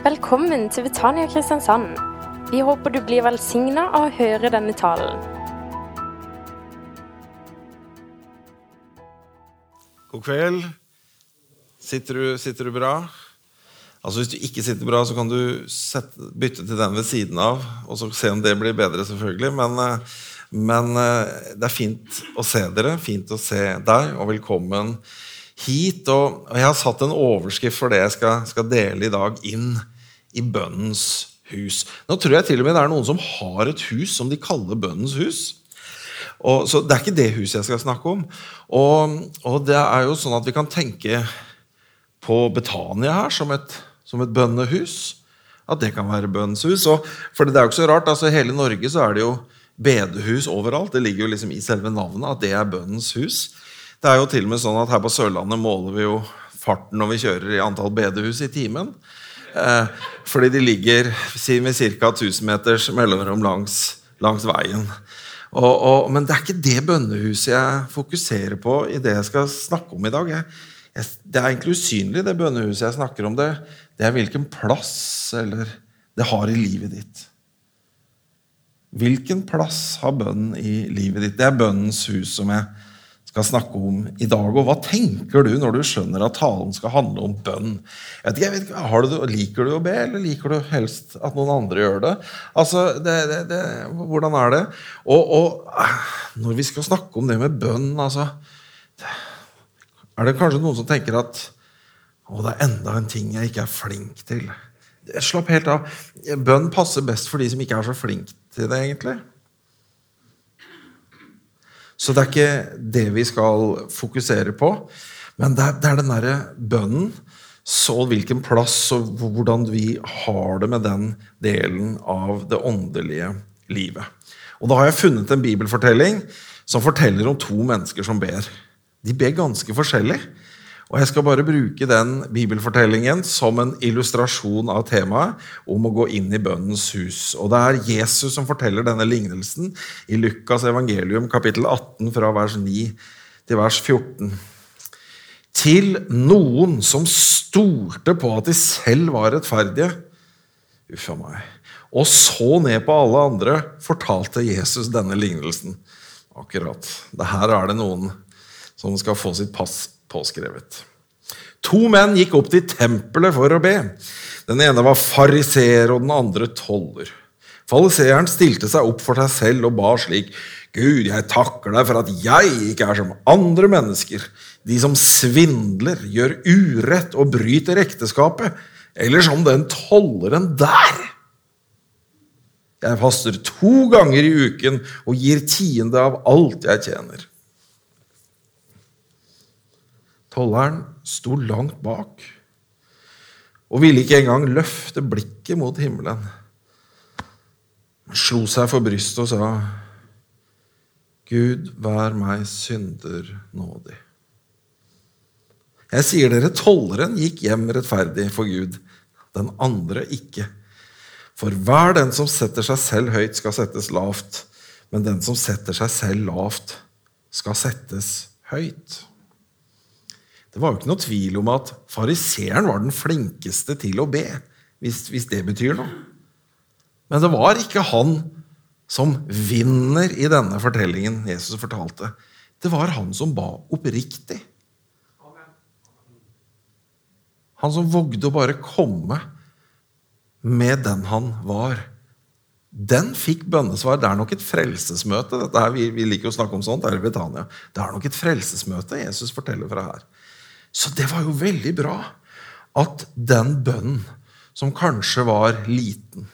Velkommen til Betania Kristiansand. Vi håper du blir velsigna av å høre denne talen. God kveld. Sitter du, sitter du bra? Altså Hvis du ikke sitter bra, så kan du sette, bytte til den ved siden av. Og så se om det blir bedre, selvfølgelig. Men, eh, men eh, det er fint å se dere. Fint å se deg, og velkommen hit. Og, jeg har satt en overskrift for det jeg skal, skal dele i dag, inn i bønnens hus. Nå tror jeg til og med det er noen som har et hus som de kaller bønnens hus. Og, så Det er ikke det huset jeg skal snakke om. Og, og det er jo sånn at vi kan tenke på Betania her som et, som et bønnehus. At det kan være bønnens hus. Og, for det er jo ikke så rart. altså hele Norge så er det jo bedehus overalt. Det ligger jo liksom i selve navnet at det er bønnens hus. Det er jo til og med sånn at Her på Sørlandet måler vi jo farten når vi kjører i antall bedehus i timen. Eh, fordi de ligger med ca. 1000 meters mellomrom langs, langs veien. Og, og, men det er ikke det bønnehuset jeg fokuserer på i det jeg skal snakke om i dag. Jeg, jeg, det er egentlig usynlig, det bønnehuset jeg snakker om. Det, det er hvilken plass eller, det har i livet ditt. Hvilken plass har bønnen i livet ditt? Det er bønnens hus som jeg skal snakke om i dag. Og hva tenker du når du skjønner at talen skal handle om bønn? Jeg vet ikke, jeg vet ikke, du, Liker du å be, eller liker du helst at noen andre gjør det? Altså, det, det, det, Hvordan er det? Og, og, når vi skal snakke om det med bønn, altså Er det kanskje noen som tenker at å, det er enda en ting jeg ikke er flink til? Slapp helt av. Bønn passer best for de som ikke er så flink til det, egentlig. Så det er ikke det vi skal fokusere på. Men det er, det er den derre bønnen, så hvilken plass og hvordan vi har det med den delen av det åndelige livet. Og Da har jeg funnet en bibelfortelling som forteller om to mennesker som ber. De ber ganske forskjellig. Og Jeg skal bare bruke den bibelfortellingen som en illustrasjon av temaet om å gå inn i bønnens hus. Og Det er Jesus som forteller denne lignelsen i Lukas evangelium kapittel 18 fra vers 9 til vers 14. Til noen som stolte på at de selv var rettferdige, uffa meg, og så ned på alle andre, fortalte Jesus denne lignelsen. Akkurat. Det her er det noen som skal få sitt pass påskrevet. To menn gikk opp til tempelet for å be. Den ene var fariseer, og den andre toller. Fariseeren stilte seg opp for seg selv og ba slik.: Gud, jeg takker deg for at jeg ikke er som andre mennesker, de som svindler, gjør urett og bryter ekteskapet, eller som den tolleren der. Jeg faster to ganger i uken og gir tiende av alt jeg tjener. Tolleren sto langt bak og ville ikke engang løfte blikket mot himmelen. Han slo seg for brystet og sa, Gud, vær meg synder nådig. Jeg sier dere, tolleren gikk hjem rettferdig for Gud, den andre ikke. For hver den som setter seg selv høyt, skal settes lavt, men den som setter seg selv lavt, skal settes høyt. Det var jo ikke noe tvil om at fariseeren var den flinkeste til å be, hvis, hvis, det betyr noe. Men det var ikke han som vinner i denne fortellingen Jesus fortalte. Det var han som ba oppriktig. Han som vågde å bare komme med den han var. Den fikk bønnesvar. Det er nok et frelsesmøte. Her, vi, vi liker å snakke om sånt. Det er i Britannia. Det er nok et frelsesmøte Jesus forteller fra her. Så det var jo veldig bra at den bønnen, som kanskje var liten,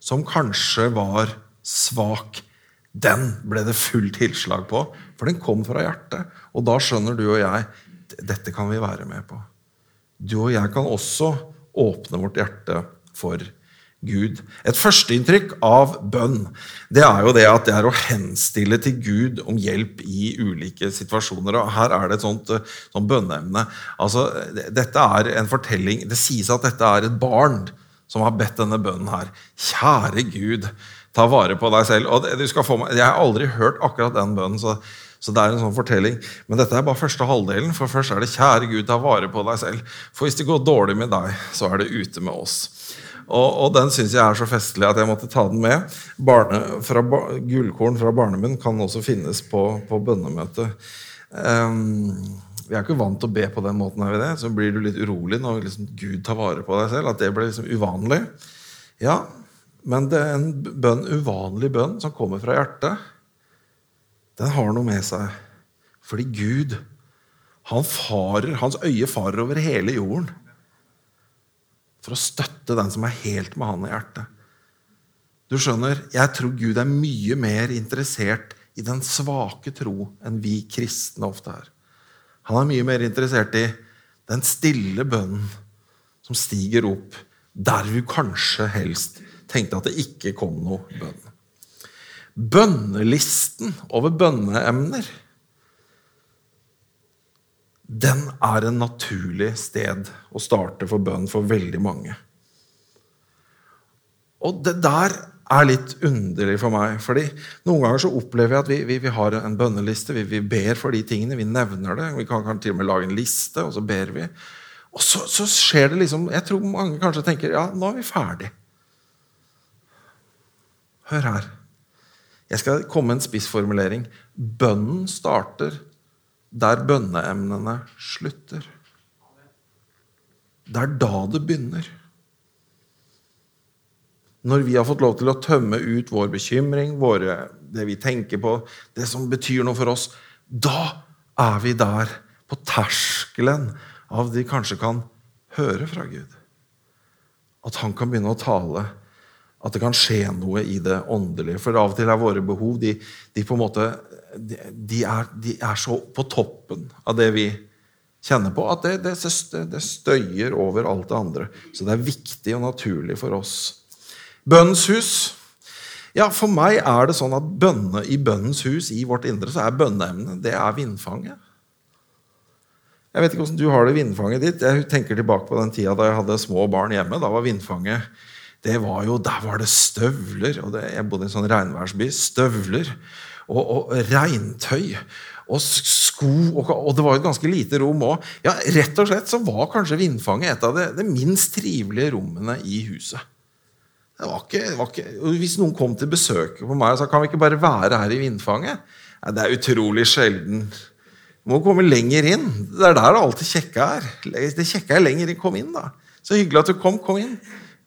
som kanskje var svak, den ble det fullt tilslag på. For den kom fra hjertet. Og da skjønner du og jeg dette kan vi være med på. Du og jeg kan også åpne vårt hjerte for Gud. Et førsteinntrykk av bønn det er jo det at det er å henstille til Gud om hjelp i ulike situasjoner. og Her er det et sånt, eh, sånt bønneemne. Altså, dette er en fortelling, Det sies at dette er et barn som har bedt denne bønnen her. Kjære Gud, ta vare på deg selv. Og du skal få meg, Jeg har aldri hørt akkurat den bønnen, så, Så det er en sånn fortelling. Men dette er bare første halvdelen, for først er det 'Kjære Gud, ta vare på deg selv'. For hvis det går dårlig med deg, så er det ute med oss. Og, og den syns jeg er så festlig at jeg måtte ta den med. Barne, fra, gullkorn fra barnemunn kan også finnes på, på bønnemøtet. Um, vi er ikke vant til å be på den måten. er vi det? Så blir du litt urolig når liksom Gud tar vare på deg selv. At det blir liksom uvanlig. Ja, men det er en bønn, uvanlig bønn som kommer fra hjertet den har noe med seg. Fordi Gud, han farer, hans øye farer over hele jorden for å støtte den som er helt med han i hjertet. Du skjønner, Jeg tror Gud er mye mer interessert i den svake tro enn vi kristne ofte er. Han er mye mer interessert i den stille bønnen som stiger opp der vi kanskje helst tenkte at det ikke kom noe bønn. Bønnelisten over bønneemner den er en naturlig sted å starte for bønn for veldig mange. Og det der er litt underlig for meg. fordi Noen ganger så opplever jeg at vi, vi, vi har en bønneliste. Vi, vi, ber for de tingene. Vi nevner det. Vi kan, kan, til og med lage en liste, og så ber vi. Og så, så skjer det liksom Jeg tror mange kanskje tenker ja, nå er vi ferdig. Hør her. Jeg skal komme med en spissformulering. Bønnen starter der bønneemnene slutter. Det er da det begynner. Når vi har fått lov til å tømme ut vår bekymring, våre, det vi tenker på, det som betyr noe for oss, da er vi der på terskelen av de kanskje kan høre fra Gud. At han kan begynne å tale at det kan skje noe i det åndelige. For av og til er våre behov de, de på en måte, de er, de er, så på toppen av det vi kjenner på, at det, det, det, støyer over alt det andre. Så det er viktig og naturlig for oss. Bønnens hus. Ja, For meg er det sånn at bønne, i bønnens hus, i vårt indre, så er bønneemnet det er vindfanget. Jeg vet ikke hvordan du har det vindfanget ditt. Jeg tenker tilbake på den tida da jeg hadde små barn hjemme. Da var vindfanget det var jo, Der var det støvler. og det, Jeg bodde i en sånn regnværsby. Støvler og, og regntøy og sko. Og, og, det var et ganske lite rom òg. Ja, rett og slett så var kanskje vindfanget et av de, det minst trivelige rommene i huset. Det var ikke, det var ikke, hvis noen kom til besøk på meg og sa kan vi ikke bare være her i vindfanget ja, Det er utrolig sjelden. Du må komme lenger inn. Det er der det alltid kjekke er. Det kjekke er lenger inn. Kom inn, da. Så hyggelig at du kom. Kom inn.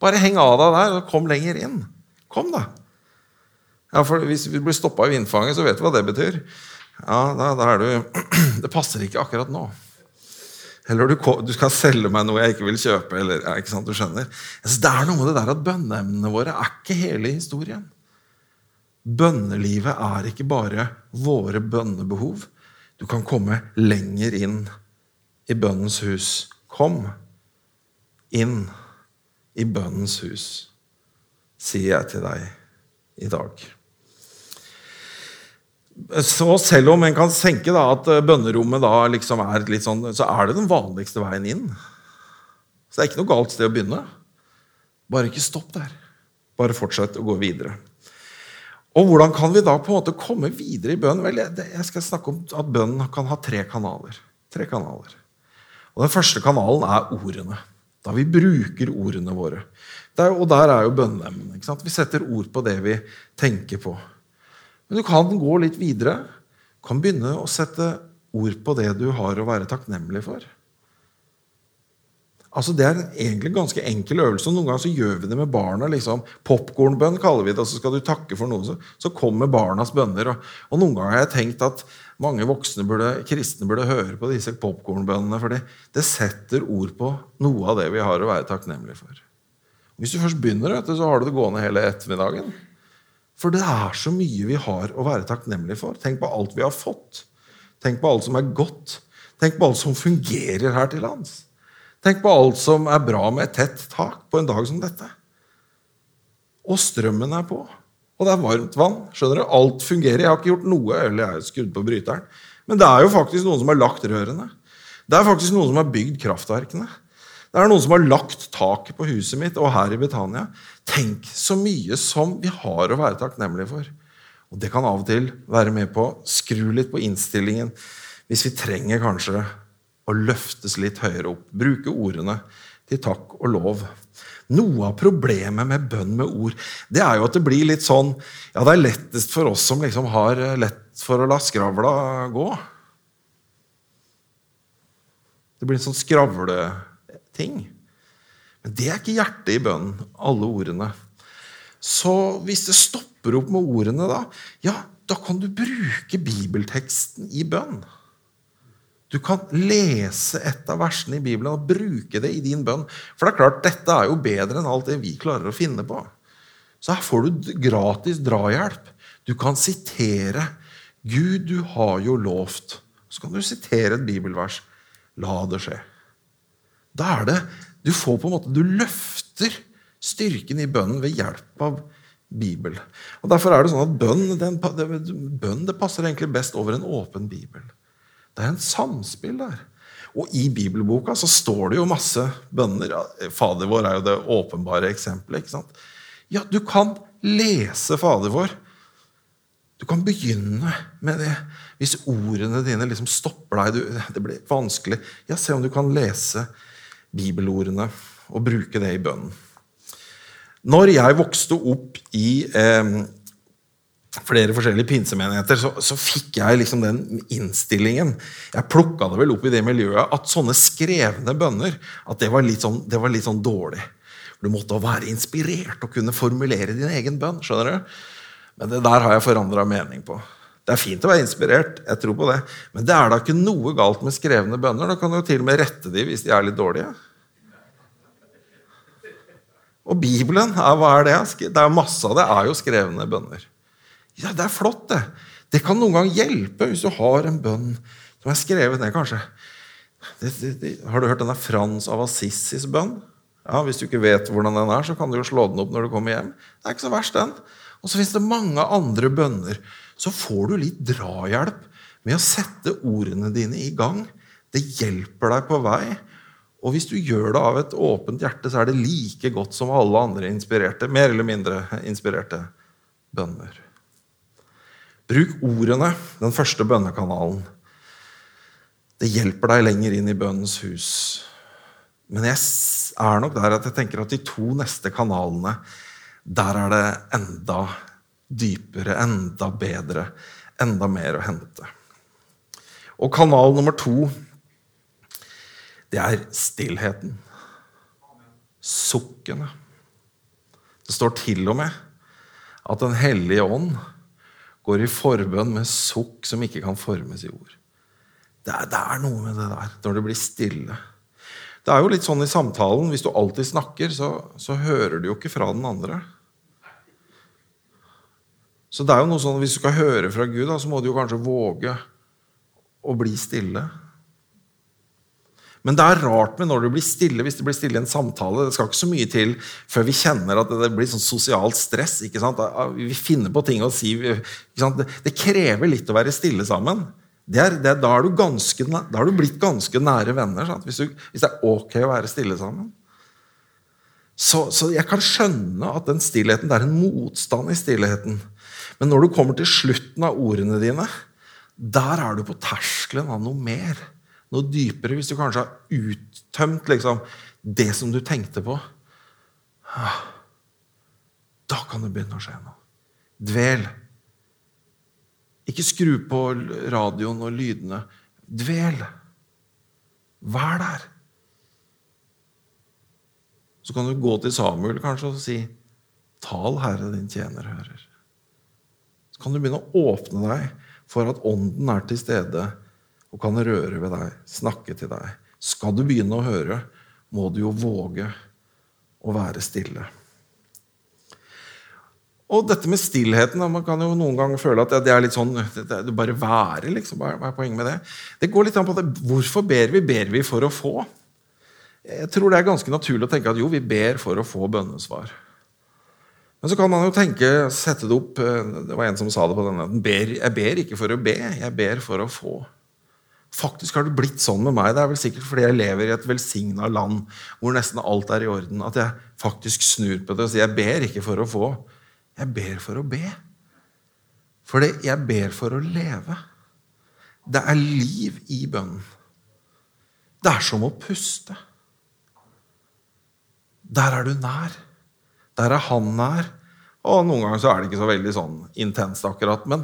Bare heng av deg der og kom lenger inn. Kom, da. Ja, for Hvis vi blir stoppa i vindfanget, så vet du hva det betyr. Ja, da, da er du Det passer ikke akkurat nå. Eller du, du, skal selge meg noe jeg ikke vil kjøpe. Eller, ikke sant, du skjønner. Altså, det er noe med det der at Bønneemnene våre er ikke hele historien. Bønnelivet er ikke bare våre bønnebehov. Du kan komme lenger inn i bønnens hus. Kom inn i bønnens hus, sier jeg til deg i dag. Så selv om en kan tenke da, at bønnerommet da liksom er litt sånn, så er det den vanligste veien inn. Så det er ikke noe galt sted å begynne. Bare ikke stopp der. Bare fortsett å gå videre. Og hvordan kan vi da på en måte komme videre i bønn? Vel, jeg skal snakke om at bønnen kan ha tre kanaler. Tre kanaler. Og Den første kanalen er ordene. Da vi bruker ordene våre. Der, og der er jo bønneemnet. Vi setter ord på det vi tenker på. Men du kan gå litt videre. Du kan begynne å sette ord på det du har å være takknemlig for. Altså Det er egentlig en ganske enkel øvelse. Noen ganger så gjør vi det med barna. liksom, Popkornbønn kaller vi det. og Så skal du takke for noe, så, kommer barnas bønner. Og, og, Noen ganger har jeg tenkt at mange voksne burde, kristne burde høre på disse popkornbønnene. For det setter ord på noe av det vi har å være takknemlige for. Hvis du først begynner, så har du det gående hele ettermiddagen. For det er så mye vi har å være takknemlige for. Tenk på alt vi har fått. Tenk på alt som er godt. Tenk på alt som fungerer her til lands. Tenk på alt som er bra med et tett tak på en dag som dette. Og strømmen er på. Og det er varmt vann. skjønner du? Alt fungerer. Jeg har ikke gjort noe, eller jeg har skrudd på bryteren. Men det er jo faktisk noen som har lagt rørene. Det er faktisk noen som har bygd kraftverkene. Det er noen som har lagt taket på huset mitt og her i Betania. Tenk så mye som vi har å være takknemlige for. Og det kan av og til være med på å skru litt på innstillingen hvis vi trenger kanskje å løftes litt høyere opp. Bruke ordene til takk og lov. Noe av problemet med bønn med ord det er jo at det blir litt sånn Ja, det er lettest for oss som liksom har lett for å la skravla gå. Det blir en sånn skravleting. Men det er ikke hjertet i bønnen, alle ordene. Så hvis det stopper opp med ordene, da, ja, da kan du bruke bibelteksten i bønn. Du kan lese et av versene i Bibelen og bruke det i din bønn. For det er klart, dette er jo bedre enn alt det vi klarer å finne på. Så her får du gratis drahjelp. Du kan sitere. Gud, du har jo lovt. Så kan du sitere et bibelvers. La det skje. Da er det Du får på en måte Du løfter styrken i bønnen ved hjelp av Bibel. Og Derfor er det sånn at bønn, den, bønn det passer egentlig best over en åpen bibel. Det er en samspill der. Og i bibelboka så står det jo masse bønner. Fader vår er jo det åpenbare eksempelet. ikke sant? Ja, du kan lese Fader vår. Du kan begynne med det. Hvis ordene dine liksom stopper deg, du, det blir vanskelig, ja, se om du kan lese bibelordene og bruke det i bønnen. Når jeg vokste opp i eh, flere forskjellige pinsemenigheter, så, så, fikk jeg liksom den innstillingen Jeg plukka det vel opp i det miljøet at sånne skrevne bønner at det var litt sånn, var litt sånn dårlig. Du måtte være inspirert og kunne formulere din egen bønn. skjønner du? Men det der har jeg forandra mening på. Det er fint å være inspirert, jeg tror på det, men det er da ikke noe galt med skrevne bønner. Da kan du jo til og med rette de hvis de er litt dårlige. Og Bibelen, hva er det? Det er Masse av det er jo skrevne bønner. Ja, Det er flott, det. Det kan noen gang hjelpe hvis du har en bønn som er skrevet ned, kanskje. Det, det, det, har du hørt denne Frans av Assissis bønn? Ja, Hvis du ikke vet hvordan den er, så kan du jo slå den opp når du kommer hjem. Det er ikke så verst, den. Og så fins det mange andre bønner. Så får du litt drahjelp med å sette ordene dine i gang. Det hjelper deg på vei. Og hvis du gjør det av et åpent hjerte, så er det like godt som alle andre inspirerte, mer eller mindre inspirerte bønner. Bruk ordene, den første bønnekanalen. Det hjelper deg lenger inn i bønnens hus. Men jeg er nok der at jeg tenker at de to neste kanalene, der er det enda dypere, enda bedre, enda mer å hente. Og kanal nummer to det er stillheten. Sukkene. Det står til og med at Den hellige ånd går i forbønn med sukk som ikke kan formes i ord. Det er, det er, noe med det der, når det blir stille. Det er jo litt sånn i samtalen. Hvis du alltid snakker, så, så hører du jo ikke fra den andre. Så det er jo noe sånn, Hvis du skal høre fra Gud, da, så må du jo kanskje våge å bli stille. Men det er rart med når det blir stille, hvis det blir stille i en samtale. Det skal ikke så mye til før vi kjenner at det blir sånn sosialt stress. ikke sant? Vi finner på ting å si. Det krever litt å være stille sammen. Det er, det er, da, er ganske, da, har du blitt ganske nære venner. Hvis, du, hvis, det er ok å være stille sammen. Så, så, jeg kan skjønne at den stillheten, det er en motstand i stillheten. Men når du kommer til slutten av ordene dine, der er du på terskelen av noe mer noe dypere, hvis du kanskje har uttømt liksom, det som du tenkte på ah, Da kan det begynne å skje noe. Dvel. Ikke skru på radioen og lydene. Dvel. Vær der. Så kan du gå til Samuel kanskje og si Tal, Herre, din tjener hører. Kan du begynne å åpne deg for at Ånden er til stede og kan røre ved deg, snakke til deg. Skal du begynne å høre, må du jo våge å være stille. Og dette med stillheten Man kan jo noen ganger føle at det er litt sånn det er Bare være, liksom. Hva er poenget med det? Det går litt an på det. Hvorfor ber vi? Ber vi for å få? Jeg tror det er ganske naturlig å tenke at jo, vi ber for å få bønnesvar. Men så kan man jo tenke, sette det opp Det var en som sa det på denne Jeg ber ikke for å be, jeg ber for å få. Faktisk har det blitt sånn med meg. Det er vel sikkert fordi jeg lever i et velsigna land hvor nesten alt er i orden, at jeg faktisk snur på det og sier jeg ber ikke for å få, jeg ber for å be. For jeg ber for å leve. Det er liv i bønnen. Det er som å puste. Der er du nær. Der er han nær. Og noen ganger så er det ikke så veldig sånn intenst akkurat, men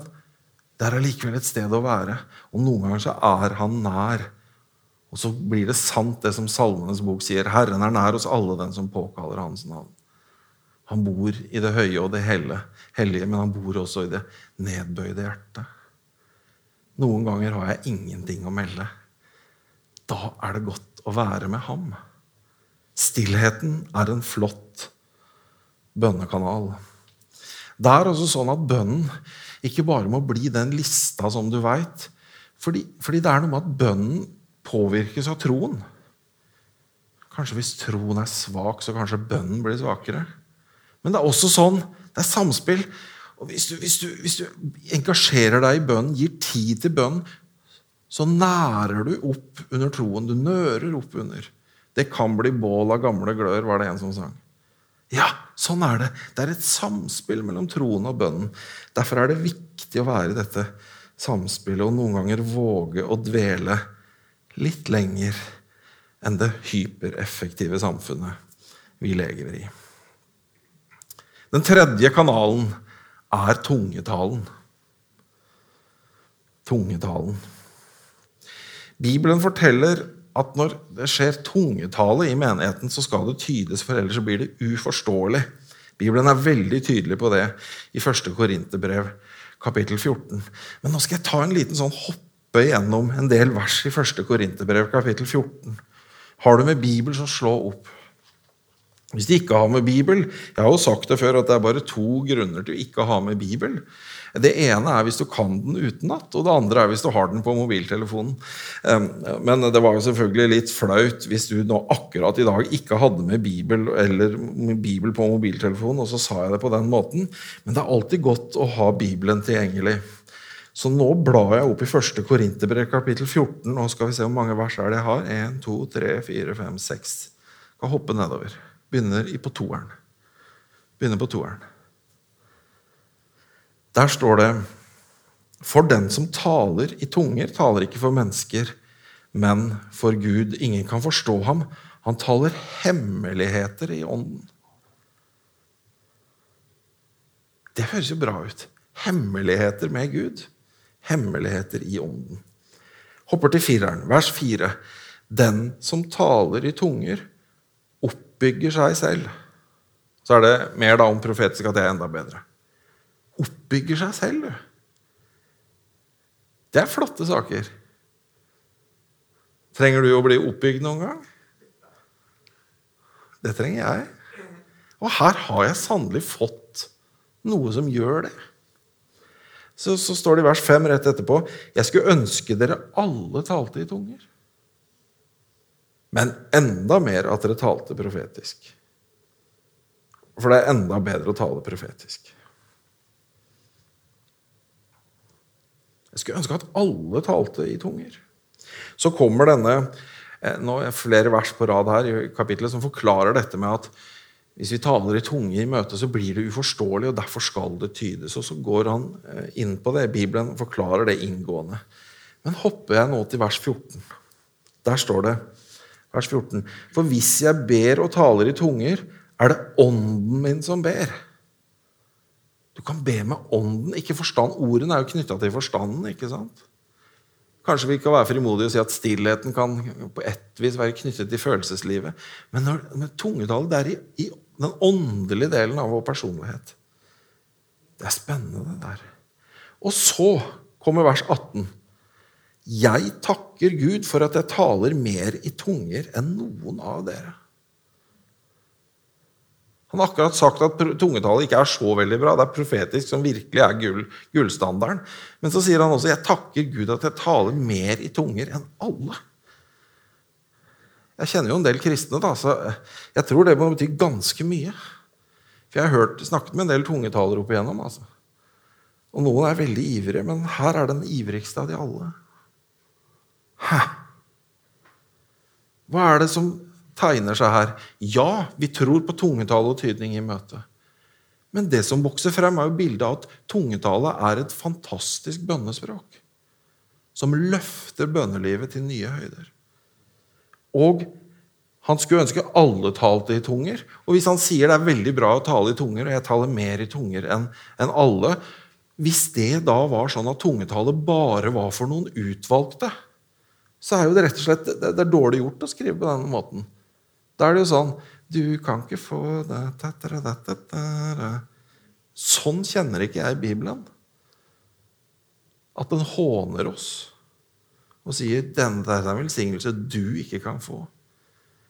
det er allikevel et sted å være. Og noen ganger så er han nær. Og så blir det sant, det som Salmenes bok sier. Herren er nær hos alle den som påkaller hans navn. Han bor i det høye og det hellige, men han bor også i det nedbøyde hjertet. Noen ganger har jeg ingenting å melde. Da er det godt å være med ham. Stillheten er en flott bønnekanal. Det er altså sånn at bønnen ikke bare må bli den lista som du veit. Fordi, fordi, det er noe med at bønnen påvirkes av troen. Kanskje hvis troen er svak, så kanskje bønnen blir svakere. Men det er også sånn. Det er samspill. Og hvis du, hvis du, hvis du engasjerer deg i bønnen, gir tid til bønnen, så nærer du opp under troen. Du nører opp under. Det kan bli bål av gamle glør, var det en som sang. Ja, sånn er det. Det er et samspill mellom troen og bønnen. Derfor er det viktig å være i dette samspillet og noen ganger våge å dvele litt lenger enn det hypereffektive samfunnet vi lever i. Den tredje kanalen er tungetalen. Tungetalen. Bibelen forteller at når det skjer tungetale i menigheten, så skal det tydes, for ellers blir det uforståelig. Bibelen er veldig tydelig på det i 1. Korinterbrev, kapittel 14. Men nå skal jeg ta en liten sånn hoppe gjennom en del vers i 1. Korinterbrev, kapittel 14. Har du med Bibel, så slå opp. Hvis de ikke har med Bibel Jeg har jo sagt det før at det er bare to grunner til å ikke ha med Bibel. Det ene er hvis du kan den utenat, og det andre er hvis du har den på mobiltelefonen. Men det var jo selvfølgelig litt flaut hvis du nå akkurat i dag ikke hadde med Bibel eller Bibel på mobiltelefonen, og så sa jeg det på den måten. Men det er alltid godt å ha Bibelen tilgjengelig. Så nå blar jeg opp i 1. Korinterbrev kapittel 14. og skal vi se hvor mange vers er det jeg har. 1, 2, 3, 4, 5, 6. Jeg Skal hoppe nedover. Begynner på toeren. Begynner på toeren. Der står det For den som taler i tunger, taler ikke for mennesker, men for Gud. Ingen kan forstå ham. Han taler hemmeligheter i ånden. Det høres jo bra ut. Hemmeligheter med Gud. Hemmeligheter i ånden. Hopper til fireren, vers fire. Den som taler i tunger, oppbygger seg selv. Så er det mer da om profetisk at det er enda bedre oppbygger seg selv. du. Det er flotte saker. Trenger du å bli oppbygd noen gang? Det trenger jeg. Og her har jeg sannelig fått noe som gjør det. Så, så står det i vers 5 rett etterpå Jeg skulle ønske dere alle talte i tunger. Men enda mer at dere talte profetisk. For det er enda bedre å tale profetisk. Jeg skulle ønske at alle talte i tunger. Så kommer denne eh, nå er flere vers på rad her i kapitlet som forklarer dette med at hvis vi taler i tunge i møte, så blir det uforståelig, og derfor skal det tydes. Og så går han eh, inn på det. Bibelen forklarer det inngående. Men hopper jeg nå til vers 14. Der står det, vers 14, For hvis jeg ber og taler i tunger, er det ånden min som ber. Du kan be med ånden, ikke forstand. Ordene er jo knytta til forstanden. ikke sant? Kanskje vi kan være frimodige og si at stillheten kan på ett vis være knyttet til følelseslivet. Men når, med tungetallet det er i, i, den åndelige delen av vår personlighet. Det er spennende, det der. Og så kommer vers 18. Jeg takker Gud for at jeg taler mer i tunger enn noen av dere. Han har akkurat sagt at tungetallet ikke er så veldig bra. Det er profetisk, som virkelig er gull, gullstandarden. Men så sier han også jeg takker Gud at jeg taler mer i tunger enn alle. Jeg kjenner jo en del kristne, da, så jeg tror det må bety ganske mye. For jeg har hørt, snakket med en del tungetalere opp igjennom. Altså. Og noen er veldig ivrige, men her er den ivrigste av de alle. Hæ? Hva er det som tegner seg her. Ja, vi tror på tungetale og tydning i møtet. Men det som vokser frem, er jo bildet av at tungetale er et fantastisk bønnespråk. Som løfter bønnelivet til nye høyder. Og han skulle ønske alle talte i tunger. Og hvis han sier det er veldig bra å tale i tunger, og jeg taler mer i tunger enn en alle Hvis det da var sånn at tungetale bare var for noen utvalgte, så er jo det rett og slett det, det er dårlig gjort å skrive på denne måten. Da er det jo sånn Du kan ikke få det, det, det, det Sånn kjenner ikke jeg Bibelen. At den håner oss og sier 'denne er en velsignelse du ikke kan få'.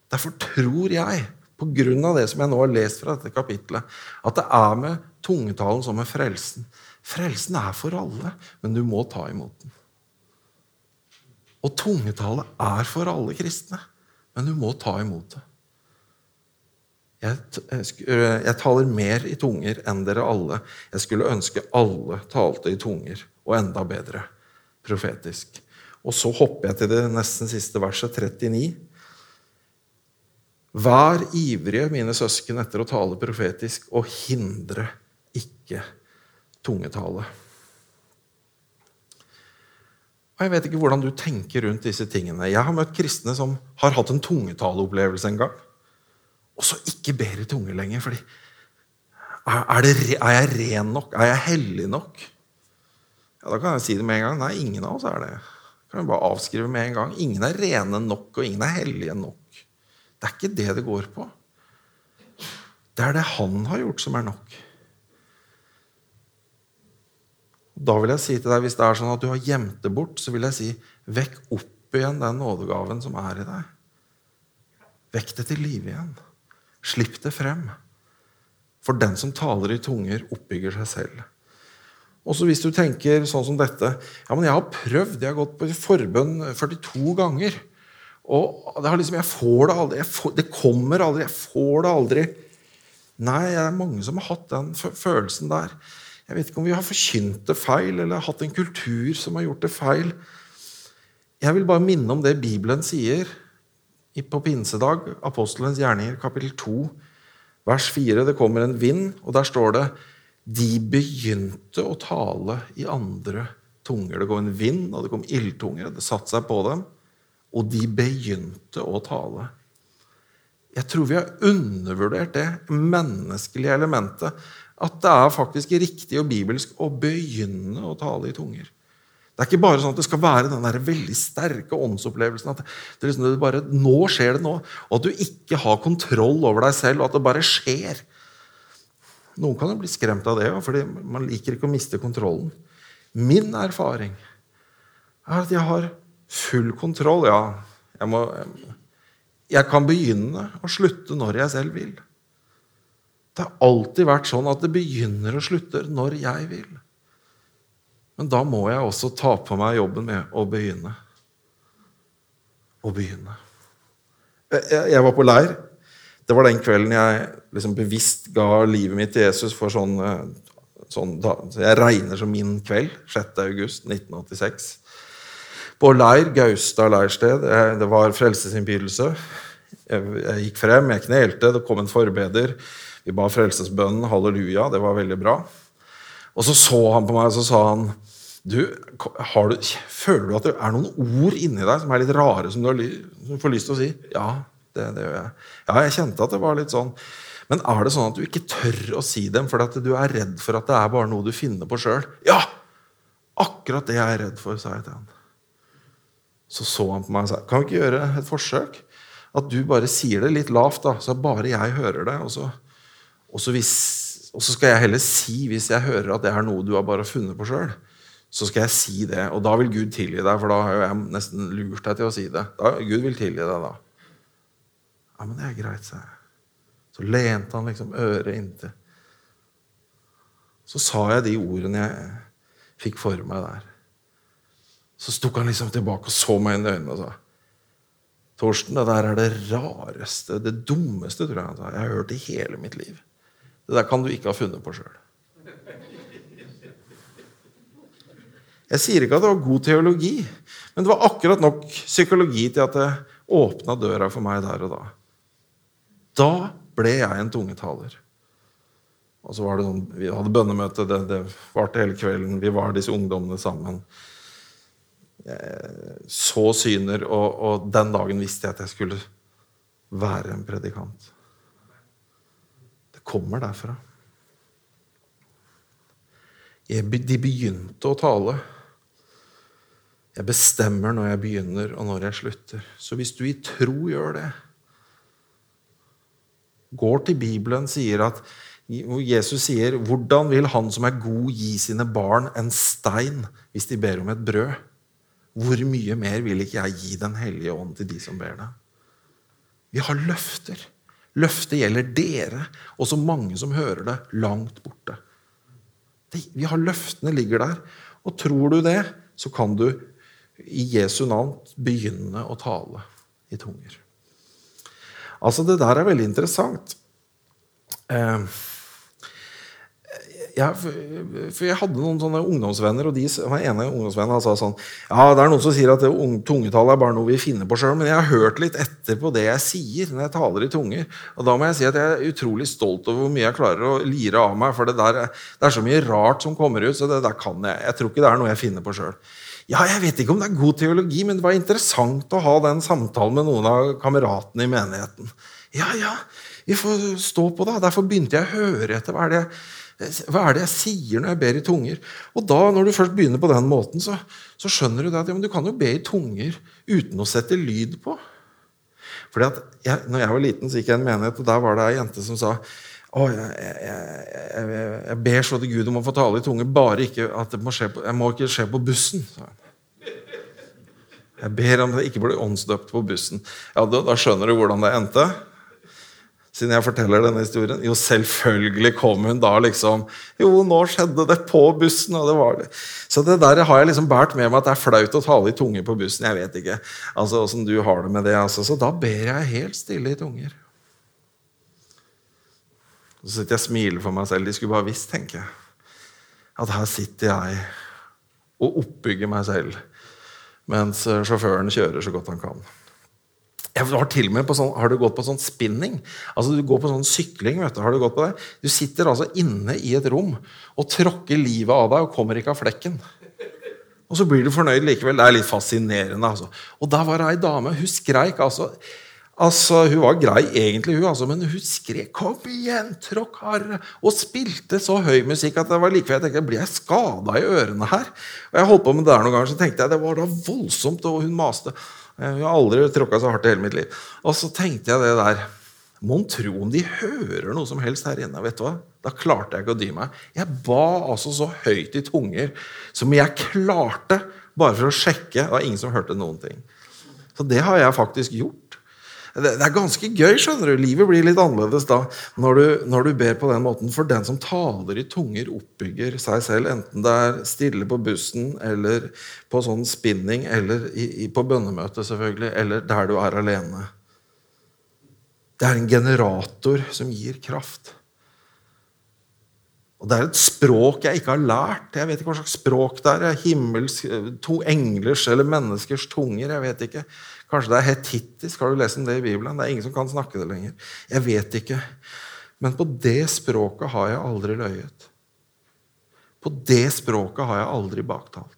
Derfor tror jeg, på grunn av det som jeg nå har lest fra dette kapitlet, at det er med tungetalen som med frelsen. Frelsen er for alle, men du må ta imot den. Og tungetale er for alle kristne, men du må ta imot det. Jeg, jeg, taler mer i tunger enn dere alle. Jeg skulle ønske alle talte i tunger, og enda bedre profetisk. Og så hopper jeg til det nesten siste verset, 39. Vær ivrige, mine søsken, etter å tale profetisk, og hindre ikke tungetale. Og Jeg vet ikke hvordan du tenker rundt disse tingene. Jeg har møtt kristne som har hatt en tungetaleopplevelse en gang, og så ikke ber i tunge lenger. fordi er, det, er, jeg ren nok? Er jeg hellig nok? Ja, Da kan jeg si det med en gang. Nei, ingen av oss er det. kan jeg bare avskrive med en gang. Ingen er rene nok, og ingen er hellige nok. Det er ikke det det går på. Det er det han har gjort, som er nok. Da vil jeg si til deg, Hvis det er sånn at du har gjemt det bort, så vil jeg si vekk opp igjen den nådegaven som er i deg. Vekk det til live igjen. Slipp det frem. For den som taler i tunger, oppbygger seg selv. Også hvis du tenker sånn som dette ja, men 'Jeg har prøvd, jeg har gått på forbønn 42 ganger.' Og det, har liksom, jeg får det aldri. Får, det kommer aldri. Jeg får det aldri. Nei, det er mange som har hatt den følelsen der. Jeg vet ikke om vi har forkynt det feil, eller hatt en kultur som har gjort det feil. Jeg vil bare minne om det Bibelen sier på pinsedag, apostelens gjerninger, kapittel 2, vers 4. Det kommer en vind, og der står det De begynte å tale i andre tunger. Det kom en vind, og det kom ildtunger. Det satte seg på dem og de begynte å tale. Jeg tror vi har undervurdert det menneskelige elementet. At det er faktisk riktig og bibelsk å begynne å tale i tunger. Det er ikke bare sånn at det skal være den der veldig sterke åndsopplevelsen. at det liksom, det bare, Nå skjer det nå. Og at du ikke har kontroll over deg selv, og at det bare skjer. Noen kan jo bli skremt av det, fordi man liker ikke å miste kontrollen. Min erfaring er at jeg har Full kontroll, ja. Jeg, må, jeg kan begynne og slutte når jeg selv vil. Det har alltid vært sånn at det begynner og slutter når jeg vil. Men da må jeg også ta på meg jobben med å begynne. Å begynne. Jeg, jeg var på leir. Det var den kvelden jeg liksom bevisst ga livet mitt til Jesus for sånn, sånn Jeg regner som min kveld. 6. august 1986 på leir, Gaustad leirsted. Det var frelsesinnbydelse. Jeg gikk frem, jeg knelte, det kom en forbeder. Vi ba frelsesbønnen, halleluja. Det var veldig bra. Og så så han på meg og så sa han, du, du, Føler du at det er noen ord inni deg som er litt rare, som du, har, som får lyst til å si? Ja, det, det, gjør jeg. Ja, jeg kjente at det var litt sånn. Men er det sånn at du ikke tør å si dem fordi du er redd for at det er bare noe du finner på sjøl? Ja! Akkurat det jeg er redd for, sa jeg til han. Så så han på meg og sa kan vi ikke gjøre et forsøk. At du bare sier det litt lavt, da, så bare jeg hører det. Og så, og så, hvis, og så skal jeg heller si, hvis jeg hører at det er noe du har bare funnet på sjøl, så skal jeg si det. Og da vil Gud tilgi deg, for da har jeg nesten lurt deg til å si det. Da, Gud vil tilgi deg da. Ja, men det er greit, sa jeg. Så lente han liksom øret inntil. Så sa jeg de ordene jeg fikk for meg der. Så stukk han liksom tilbake og så meg inn i øynene og sa Torsten, det der er det rareste, det dummeste tror jeg han sa, jeg har hørt i hele mitt liv. Det der kan du ikke ha funnet på sjøl. Jeg sier ikke at det var god teologi, men det var akkurat nok psykologi til at det åpna døra for meg der og da. Da ble jeg en tungetaler. Og så var det sånn, Vi hadde bønnemøte, det, det varte hele kvelden. Vi var disse ungdommene sammen. Jeg så syner, og, og den dagen visste jeg at jeg skulle være en predikant. Kommer derfra. De begynte å tale. Jeg bestemmer når jeg begynner, og når jeg slutter. Så hvis du i tro gjør det, går til Bibelen, sier at Jesus sier, 'Hvordan vil han som er god, gi sine barn en stein hvis de ber om et brød?' Hvor mye mer vil ikke jeg gi Den hellige ånd til de som ber det? Vi har løfter. Løftet gjelder dere og så mange som hører det, langt borte. Vi har Løftene ligger der. Og tror du det, så kan du i Jesu navn begynne å tale i tunger. Altså, det der er veldig interessant. Eh, jeg, for jeg hadde noen sånne ungdomsvenner, og de, den ene ungdomsvennen sa sånn Ja, det er noen som sier at tungetall er bare noe vi finner på sjøl, men jeg har hørt litt etter på det jeg sier når jeg taler i tunger. Og da må jeg si at jeg er utrolig stolt over hvor mye jeg klarer å lire av meg. For det, der, det er så mye rart som kommer ut, så det der kan jeg. Jeg tror ikke det er noe jeg finner på sjøl. Ja, jeg vet ikke om det er god teologi, men det var interessant å ha den samtalen med noen av kameratene i menigheten. Ja, ja, vi får stå på da. Derfor begynte jeg å høre etter. Hva er det jeg hva er det jeg sier når jeg ber i tunger? Og da, når du først begynner på den måten, så, så skjønner du det at ja, du kan jo be i tunger uten å sette lyd på. Fordi at jeg, når jeg var liten, så gikk jeg i en menighet, og der var det ei jente som sa å, jeg, jeg, jeg, jeg, ber så til Gud om å få tale i tunge, bare ikke at det må skje på, jeg må ikke skje på bussen. Jeg ber om det ikke blir åndsdøpt på bussen. Ja, da, da skjønner du hvordan det endte siden jeg forteller denne historien? Jo, selvfølgelig kom hun da liksom Jo, nå skjedde det på bussen, og det var det. Så det der har jeg liksom båret med meg at det er flaut å tale i tunge på bussen. Jeg vet ikke altså, åssen du har det med det. Altså. Så da ber jeg helt stille i tunger. Så sitter jeg og smiler for meg selv. De skulle bare visst, tenker jeg. At her sitter jeg og oppbygger meg selv mens sjåføren kjører så godt han kan. Jeg har til og med på sånn, Har du gått på sånn spinning? Altså Du går på sånn sykling. vet Du har du gått på det? Du sitter altså inne i et rom og tråkker livet av deg og kommer ikke av flekken. Og så blir du fornøyd likevel. Det er litt fascinerende. altså. Og der var det ei dame. Hun skreik altså Altså, Hun var grei egentlig, hun, altså, men hun skrek 'Kom igjen, tråkk hardere!' og spilte så høy musikk at det var like jeg tenkte blir jeg skada i ørene her. Og Jeg holdt på med det der noen ganger, så tenkte jeg det var da voldsomt, og hun maste. Jeg har aldri tråkka så hardt i hele mitt liv. Og så tenkte jeg det der Mon tro om de hører noe som helst her inne. vet du hva? Da klarte jeg ikke å dy meg. Jeg ba altså så høyt i tunger som jeg klarte, bare for å sjekke. Det var ingen som hørte noen ting. Så det har jeg faktisk gjort. Det, er ganske gøy. skjønner du. Livet blir litt annerledes da når du, når du, ber på den måten. For den som taler i tunger, oppbygger seg selv. Enten det er stille på bussen, eller på sånn spinning, eller i, i, på bønnemøte, selvfølgelig, eller der du er alene. Det er en generator som gir kraft. Og Det er et språk jeg ikke har lært. Jeg vet ikke hva slags språk det er. Himmels, to englers eller menneskers tunger. jeg vet ikke. Kanskje det er hetittisk. Har du lest om det i Bibelen? Det er ingen som kan snakke det lenger. Jeg vet ikke. Men på det språket har jeg aldri løyet. På det språket har jeg aldri baktalt.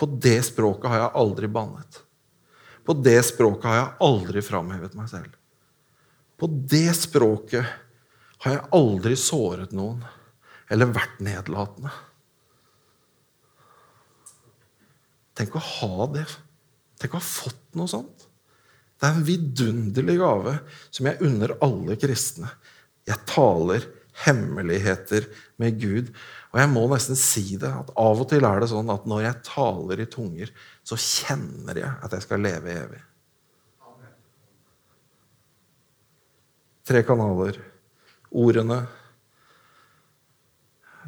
På det språket har jeg aldri bannet. På det språket har jeg aldri framhevet meg selv. På det språket har jeg aldri såret noen eller vært nedlatende. Tenk å ha det Tenk å ha fått noe sånt. Det er en vidunderlig gave som jeg unner alle kristne. Jeg taler hemmeligheter med Gud. Og jeg må nesten si det, at av og til er det sånn at når jeg taler i tunger, så kjenner jeg at jeg skal leve evig. Tre kanaler. Ordene,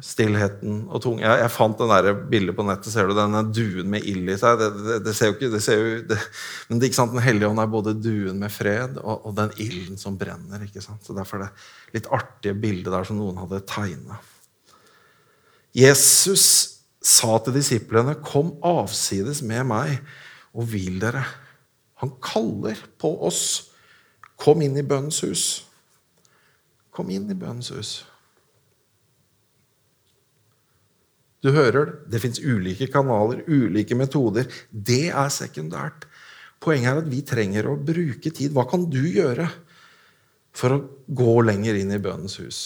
stillheten og tung. Jeg, jeg fant den der bildet på nettet. Ser du denne duen med ild i seg? Det, det, det ser jo ikke, det ser jo, det, men det, ikke sant? Den hellige ånd er både duen med fred og, og den ilden som brenner. ikke sant? Så Derfor er det litt artige bildet der som noen hadde tegna. Jesus sa til disiplene, 'Kom avsides med meg, og hvil dere.' Han kaller på oss. Kom inn i bønnens hus. Kom inn i bønnens hus. Du hører det. Det fins ulike kanaler, ulike metoder. Det er sekundært. Poenget er at vi trenger å bruke tid. Hva kan du gjøre for å gå lenger inn i bønnens hus?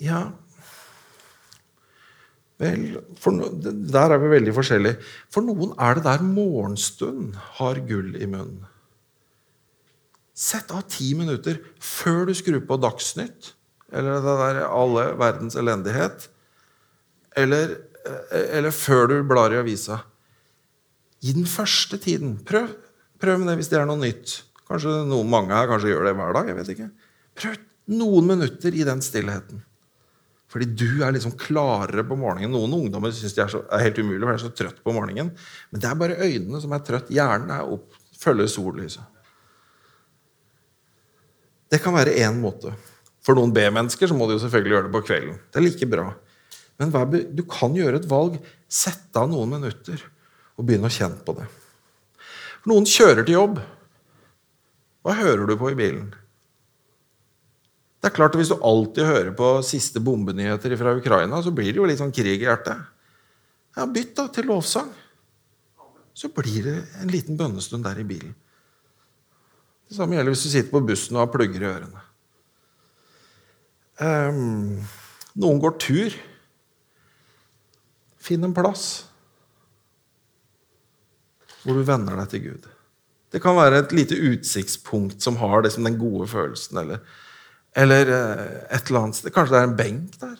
Ja Vel, no, Der er vi veldig forskjellige. For noen er det der morgenstund har gull i munnen. Sett av ti minutter før du skrur på Dagsnytt eller det der alle verdens elendighet, eller, eller før du blar i avisa. I den første tiden. Prøv, prøv det hvis det er noe nytt. Kanskje noen, mange her kanskje gjør det hver dag. jeg vet ikke. Prøv noen minutter i den stillheten. Fordi du er liksom klarere på morgenen. Noen ungdommer syns det er, så, er, helt umulig, for de er så trøtt på morgenen. Men det er bare øynene som er trøtt. Hjernen er opp, følger sollyset. Det kan være én måte. For noen B-mennesker så må de jo selvfølgelig gjøre det på kvelden. Det er like bra. Men du kan gjøre et valg. Sette av noen minutter og begynne å kjenne på det. For noen kjører til jobb. Hva hører du på i bilen? Det er klart at Hvis du alltid hører på siste bombenyheter fra Ukraina, så blir det jo litt sånn krig i hjertet. Ja, Bytt da til lovsang. Så blir det en liten bønnestund der i bilen. Det samme gjelder hvis du sitter på bussen og har plugger i ørene. Um, noen går tur. Finn en plass hvor du venner deg til Gud. Det kan være et lite utsiktspunkt som har liksom den gode følelsen. Eller, eller eh, et eller annet sted. Kanskje det er en benk der.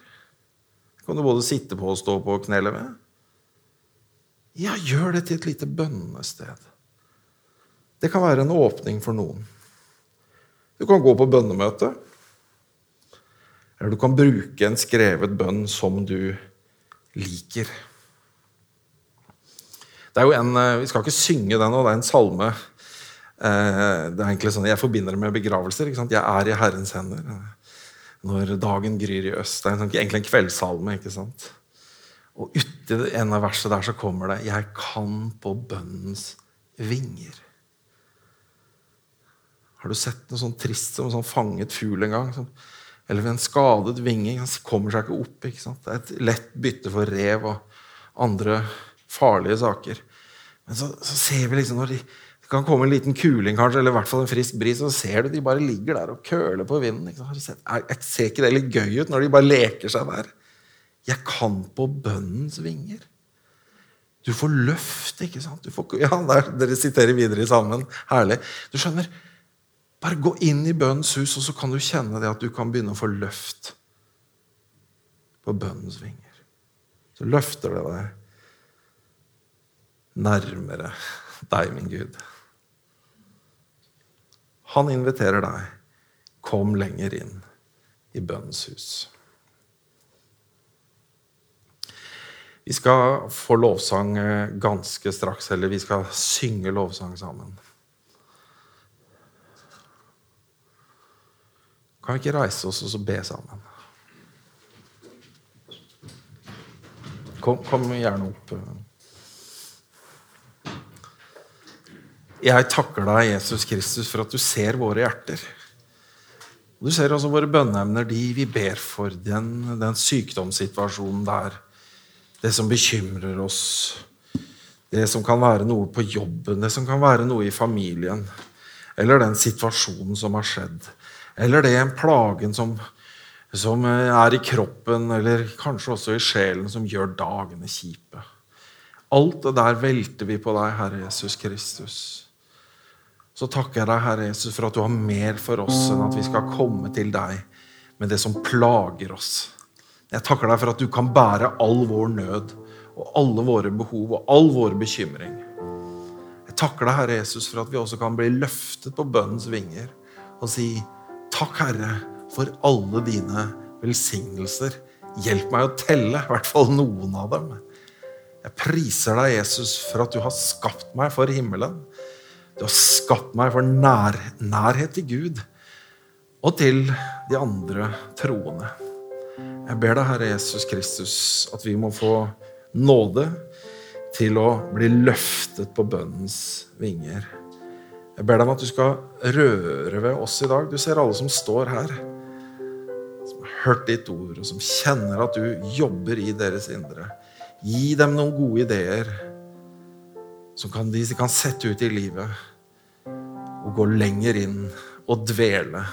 Det kan du både sitte på og stå på og knele ved. Ja, gjør det til et lite bønnested. Det kan være en åpning for noen. Du kan gå på bønnemøte. Eller du kan bruke en skrevet bønn som du liker. Det er jo en, eh, Vi skal ikke synge den nå, det er en salme. Eh, det er egentlig sånn, Jeg forbinder det med begravelser. ikke sant? Jeg er i Herrens hender. Når dagen gryr i øst. Det er sånn, egentlig en kveldssalme. ikke sant? Og uti en av versene der så kommer det 'Jeg kan på bønnens vinger'. Har du sett noe sånn trist som en sånn fanget fugl en gang? Som, eller ved en skadet vinge. Han kommer seg ikke opp. ikke sant? Det er et lett bytte for rev og andre farlige saker. Men så, så ser vi liksom når de, det kan komme en liten kuling, kanskje, eller i hvert fall en frisk bris, så ser du de bare ligger der og køler på vinden. Jeg, jeg ser ikke det litt gøy ut når de bare leker seg der? Jeg kan på bønnens vinger. Du får løft, ikke sant? Får, ja, der, Dere siterer videre sammen. Herlig. Du skjønner, bare gå inn i bønnens hus, og så kan du kjenne det at du kan begynne å få løft på bønnens vinger. Så løfter det deg nærmere deg, min Gud. Han inviterer deg. Kom lenger inn i bønnens hus. Vi skal få lovsang ganske straks, eller vi skal synge lovsang sammen. Kan vi ikke reise oss og be sammen? Kom, kom gjerne opp. Jeg takker deg, Jesus Kristus, for at du ser våre hjerter. Du ser også våre bønneemner, de vi ber for, den, den sykdomssituasjonen der. Det som bekymrer oss. Det som kan være noe på jobben, det som kan være noe i familien. Eller den situasjonen som har skjedd. Eller det en plagen som, som er i kroppen, eller kanskje også i sjelen, som gjør dagene kjipe. Alt det der velter vi på deg, Herre Jesus Kristus. Så takker jeg deg, Herre Jesus, for at du har mer for oss enn at vi skal komme til deg med det som plager oss. Jeg takker deg for at du kan bære all vår nød og alle våre behov og all vår bekymring. Jeg takker deg, Herre Jesus, for at vi også kan bli løftet på bønnens vinger og si Takk, Herre, for alle dine velsignelser. Hjelp meg å telle, i hvert fall noen av dem. Jeg priser deg, Jesus, for at du har skapt meg for himmelen. Du har skapt meg for nær, nærhet til Gud og til de andre troende. Jeg ber deg, Herre Jesus Kristus, at vi må få nåde til å bli løftet på bønnens vinger. Jeg ber deg om at du skal røre ved oss i dag. Du ser alle som står her. Som har hørt ditt ord, og som kjenner at du jobber i deres indre. Gi dem noen gode ideer som kan, de kan sette ut i livet og gå lenger inn og dvele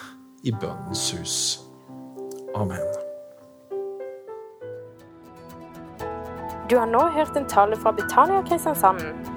i bønnens hus. Amen. Du har nå hørt en tale fra Betania Kristiansand.